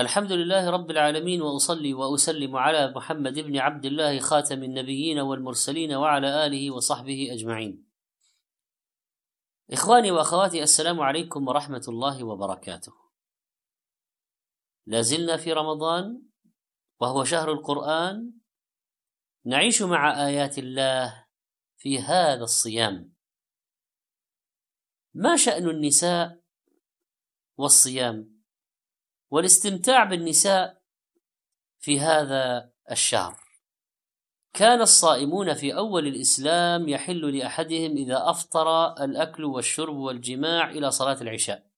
الحمد لله رب العالمين وأصلي وأسلم على محمد بن عبد الله خاتم النبيين والمرسلين وعلى آله وصحبه أجمعين. إخواني وأخواتي السلام عليكم ورحمة الله وبركاته. لازلنا في رمضان وهو شهر القرآن نعيش مع آيات الله في هذا الصيام. ما شأن النساء والصيام؟ والاستمتاع بالنساء في هذا الشهر. كان الصائمون في أول الإسلام يحل لأحدهم إذا أفطر الأكل والشرب والجماع إلى صلاة العشاء.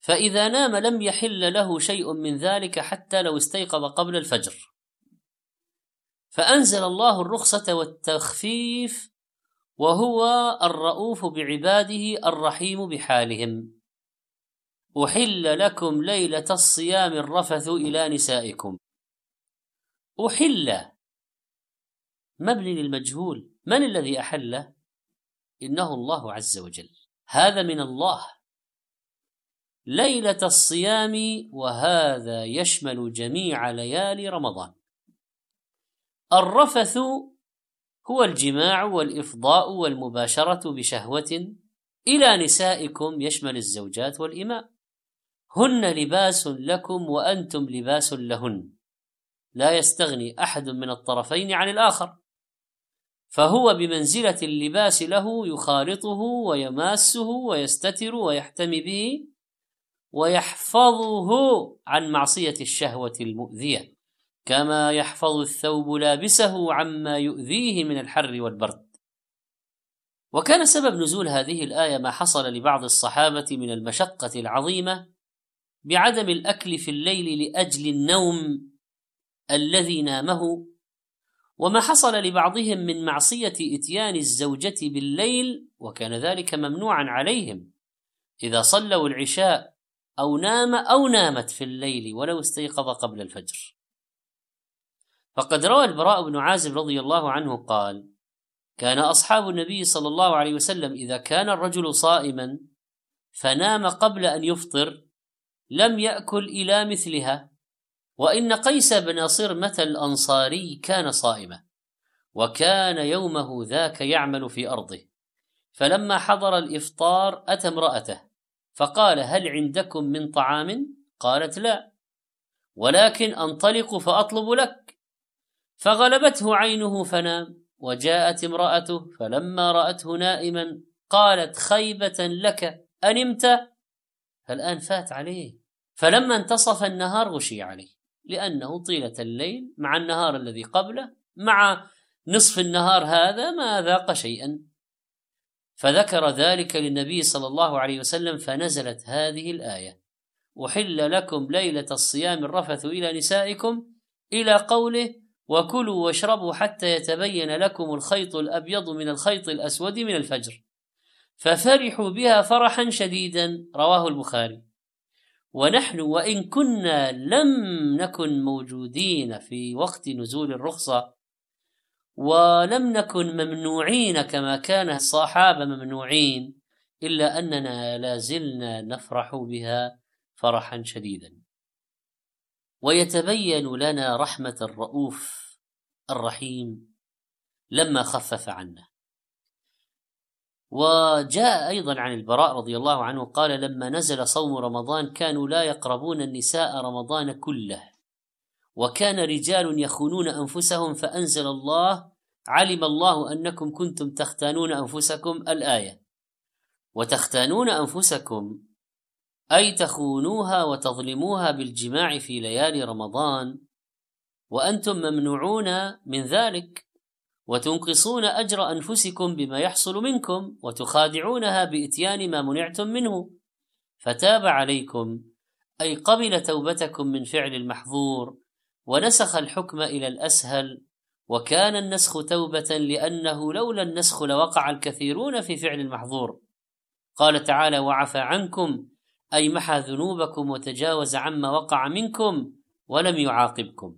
فإذا نام لم يحل له شيء من ذلك حتى لو استيقظ قبل الفجر. فأنزل الله الرخصة والتخفيف وهو الرؤوف بعباده الرحيم بحالهم. أحل لكم ليلة الصيام الرفث إلى نسائكم. أحل. مبني للمجهول. من الذي أحله إنه الله عز وجل. هذا من الله. ليلة الصيام وهذا يشمل جميع ليالي رمضان. الرفث هو الجماع والإفضاء والمباشرة بشهوة إلى نسائكم يشمل الزوجات والإماء. هن لباس لكم وأنتم لباس لهن. لا يستغني أحد من الطرفين عن الآخر. فهو بمنزلة اللباس له يخالطه ويماسه ويستتر ويحتمي به ويحفظه عن معصية الشهوة المؤذية. كما يحفظ الثوب لابسه عما يؤذيه من الحر والبرد. وكان سبب نزول هذه الآية ما حصل لبعض الصحابة من المشقة العظيمة بعدم الأكل في الليل لأجل النوم الذي نامه؟ وما حصل لبعضهم من معصية إتيان الزوجة بالليل وكان ذلك ممنوعا عليهم إذا صلوا العشاء أو نام أو نامت في الليل ولو استيقظ قبل الفجر. فقد روى البراء بن عازب رضي الله عنه قال كان أصحاب النبي صلى الله عليه وسلم إذا كان الرجل صائما فنام قبل أن يفطر لم يأكل إلى مثلها. وإن قيس بن صرمة الأنصاري كان صائما وكان يومه ذاك يعمل في أرضه. فلما حضر الإفطار أتى امرأته فقال هل عندكم من طعام؟ قالت لا ولكن أنطلق فأطلب لك. فغلبته عينه فنام وجاءت امرأته فلما رأته نائما قالت خيبة لك أنمت فالآن فات عليه فلما انتصف النهار غشي عليه لأنه طيلة الليل مع النهار الذي قبله مع نصف النهار هذا ما ذاق شيئا. فذكر ذلك للنبي صلى الله عليه وسلم فنزلت هذه الآية أحل لكم ليلة الصيام الرفث إلى نسائكم إلى قوله وكلوا واشربوا حتى يتبين لكم الخيط الأبيض من الخيط الأسود من الفجر. ففرحوا بها فرحا شديدا رواه البخاري. ونحن وإن كنا لم نكن موجودين في وقت نزول الرخصة ولم نكن ممنوعين كما كان الصحابة ممنوعين إلا أننا لا زلنا نفرح بها فرحا شديدا. ويتبين لنا رحمة الرؤوف الرحيم لما خفف عنا. وجاء أيضا عن البراء رضي الله عنه قال لما نزل صوم رمضان كانوا لا يقربون النساء رمضان كله. وكان رجال يخونون أنفسهم فأنزل الله علم الله أنكم كنتم تختانون أنفسكم الآية. وتختانون أنفسكم أي تخونوها وتظلموها بالجماع في ليالي رمضان. وأنتم ممنوعون من ذلك. وتنقصون أجر أنفسكم بما يحصل منكم وتخادعونها بإتيان ما منعتم منه. فتاب عليكم أي قبل توبتكم من فعل المحظور ونسخ الحكم إلى الأسهل وكان النسخ توبة لأنه لولا النسخ لوقع الكثيرون في فعل المحظور. قال تعالى وعفى عنكم أي محى ذنوبكم وتجاوز عما وقع منكم ولم يعاقبكم.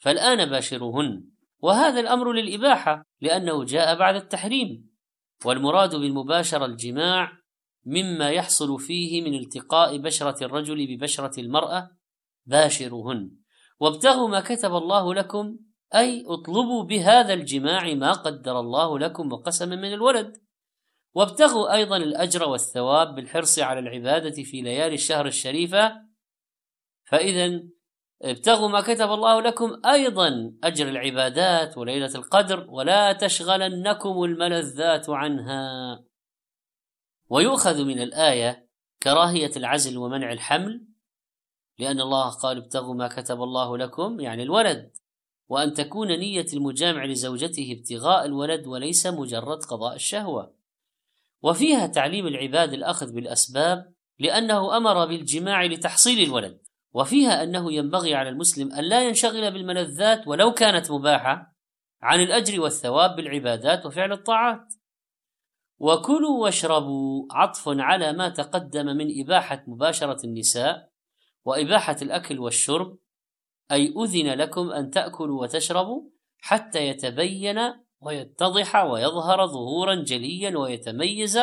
فالآن باشروهن. وهذا الأمر للإباحة لأنه جاء بعد التحريم والمراد بالمباشرة الجماع مما يحصل فيه من التقاء بشرة الرجل ببشرة المرأة باشروهن وابتغوا ما كتب الله لكم أي اطلبوا بهذا الجماع ما قدر الله لكم وقسم من الولد. وابتغوا أيضا الأجر والثواب بالحرص على العبادة في ليالي الشهر الشريفة فإذا ابتغوا ما كتب الله لكم أيضا أجر العبادات وليلة القدر ولا تشغلنكم الملذات عنها. ويؤخذ من الآية كراهية العزل ومنع الحمل لأن الله قال ابتغوا ما كتب الله لكم يعني الولد. وأن تكون نية المجامع لزوجته ابتغاء الولد وليس مجرد قضاء الشهوة. وفيها تعليم العباد الأخذ بالأسباب لأنه أمر بالجماع لتحصيل الولد. وفيها أنه ينبغي على المسلم أن لا ينشغل بالملذات ولو كانت مباحة عن الأجر والثواب بالعبادات وفعل الطاعات. وكلوا واشربوا عطف على ما تقدم من إباحة مباشرة النساء وإباحة الأكل والشرب أي أذن لكم أن تأكلوا وتشربوا حتى يتبين ويتضح ويظهر ظهورا جليا ويتميز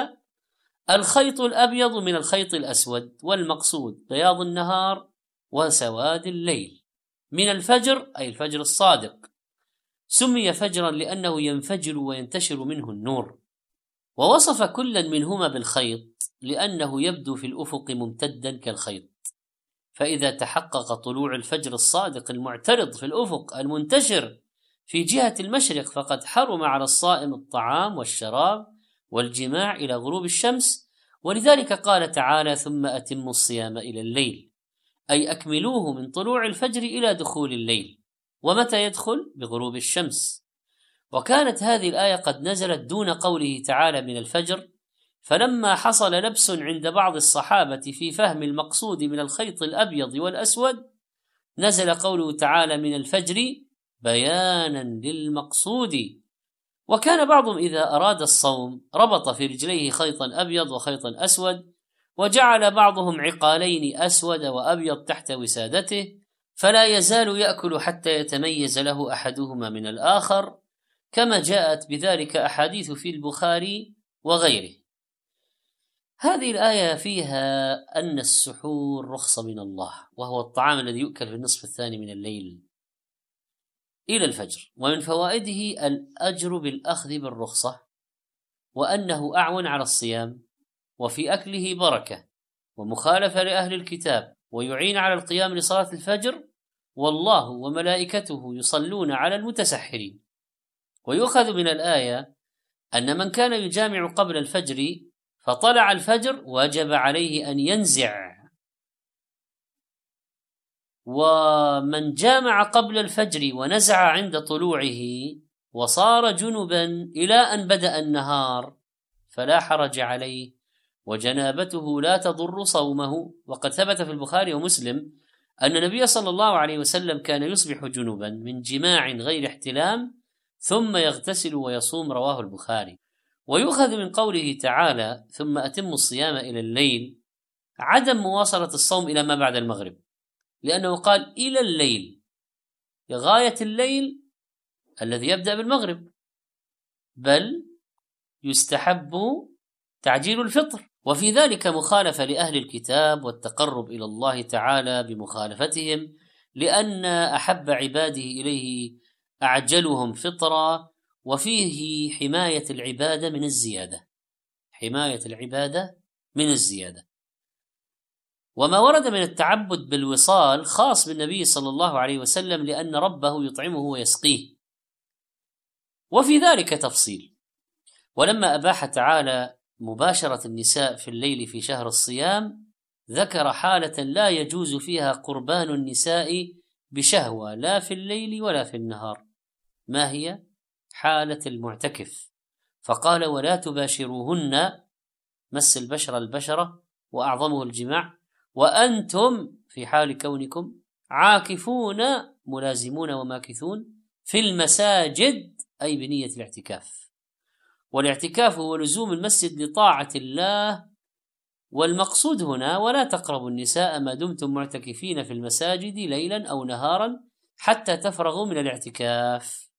الخيط الأبيض من الخيط الأسود والمقصود. بياض النهار وسواد الليل. من الفجر أي الفجر الصادق. سمي فجرا لأنه ينفجر وينتشر منه النور. ووصف كلا منهما بالخيط لأنه يبدو في الأفق ممتدا كالخيط. فإذا تحقق طلوع الفجر الصادق المعترض في الأفق المنتشر في جهة المشرق فقد حرم على الصائم الطعام والشراب والجماع إلى غروب الشمس. ولذلك قال تعالى ثم أتموا الصيام إلى الليل أي أكملوه من طلوع الفجر إلى دخول الليل. ومتى يدخل؟ بغروب الشمس. وكانت هذه الآية قد نزلت دون قوله تعالى من الفجر فلما حصل لبس عند بعض الصحابة في فهم المقصود من الخيط الأبيض والأسود نزل قوله تعالى من الفجر بيانا للمقصود. وكان بعضهم إذا أراد الصوم ربط في رجليه خيطا أبيض وخيطا أسود وجعل بعضهم عقالين أسود وأبيض تحت وسادته فلا يزال يأكل حتى يتميز له أحدهما من الآخر كما جاءت بذلك أحاديث في البخاري وغيره. هذه الآية فيها أن السحور رخصة من الله وهو الطعام الذي يؤكل في النصف الثاني من الليل إلى الفجر ومن فوائده الأجر بالأخذ بالرخصة وأنه أعون على الصيام وفي أكله بركة ومخالفة لأهل الكتاب ويعين على القيام لصلاة الفجر والله وملائكته يصلون على المتسحرين. ويؤخذ من الآية أن من كان يجامع قبل الفجر فطلع الفجر وجب عليه أن ينزع. ومن جامع قبل الفجر ونزع عند طلوعه وصار جنبا إلى أن بدأ النهار فلا حرج عليه وجنابته لا تضر صومه. وقد ثبت في البخاري ومسلم أن النبي صلى الله عليه وسلم كان يصبح جنبا من جماع غير احتلام ثم يغتسل ويصوم رواه البخاري. ويؤخذ من قوله تعالى ثم أتم الصيام إلى الليل عدم مواصلة الصوم إلى ما بعد المغرب. لأنه قال إلى الليل لغاية الليل الذي يبدأ بالمغرب. بل يستحب تعجيل الفطر. وفي ذلك مخالفة لأهل الكتاب والتقرب إلى الله تعالى بمخالفتهم لأن أحب عباده إليه أعجلهم فطرا وفيه حماية العبادة من الزيادة. حماية العبادة من الزيادة. وما ورد من التعبد بالوصال خاص بالنبي صلى الله عليه وسلم لأن ربه يطعمه ويسقيه. وفي ذلك تفصيل. ولما أباح تعالى مباشرة النساء في الليل في شهر الصيام ذكر حالة لا يجوز فيها قربان النساء بشهوة لا في الليل ولا في النهار. ما هي؟ حالة المعتكف. فقال ولا تباشروهن. مس البشرة البشرة وأعظمه الجماع وأنتم في حال كونكم عاكفون ملازمون وماكثون في المساجد أي بنية الاعتكاف. والاعتكاف هو لزوم المسجد لطاعة الله والمقصود هنا ولا تقربوا النساء ما دمتم معتكفين في المساجد ليلا أو نهارا حتى تفرغوا من الاعتكاف.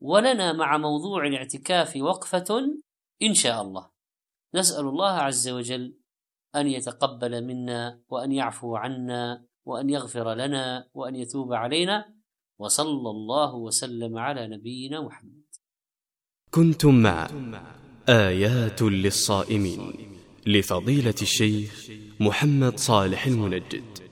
ولنا مع موضوع الاعتكاف وقفة إن شاء الله. نسأل الله عز وجل أن يتقبل منا وأن يعفو عنا وأن يغفر لنا وأن يتوب علينا وصلى الله وسلم على نبينا محمد. كنتم مع آيات للصائمين لفضيلة الشيخ محمد صالح المنجد.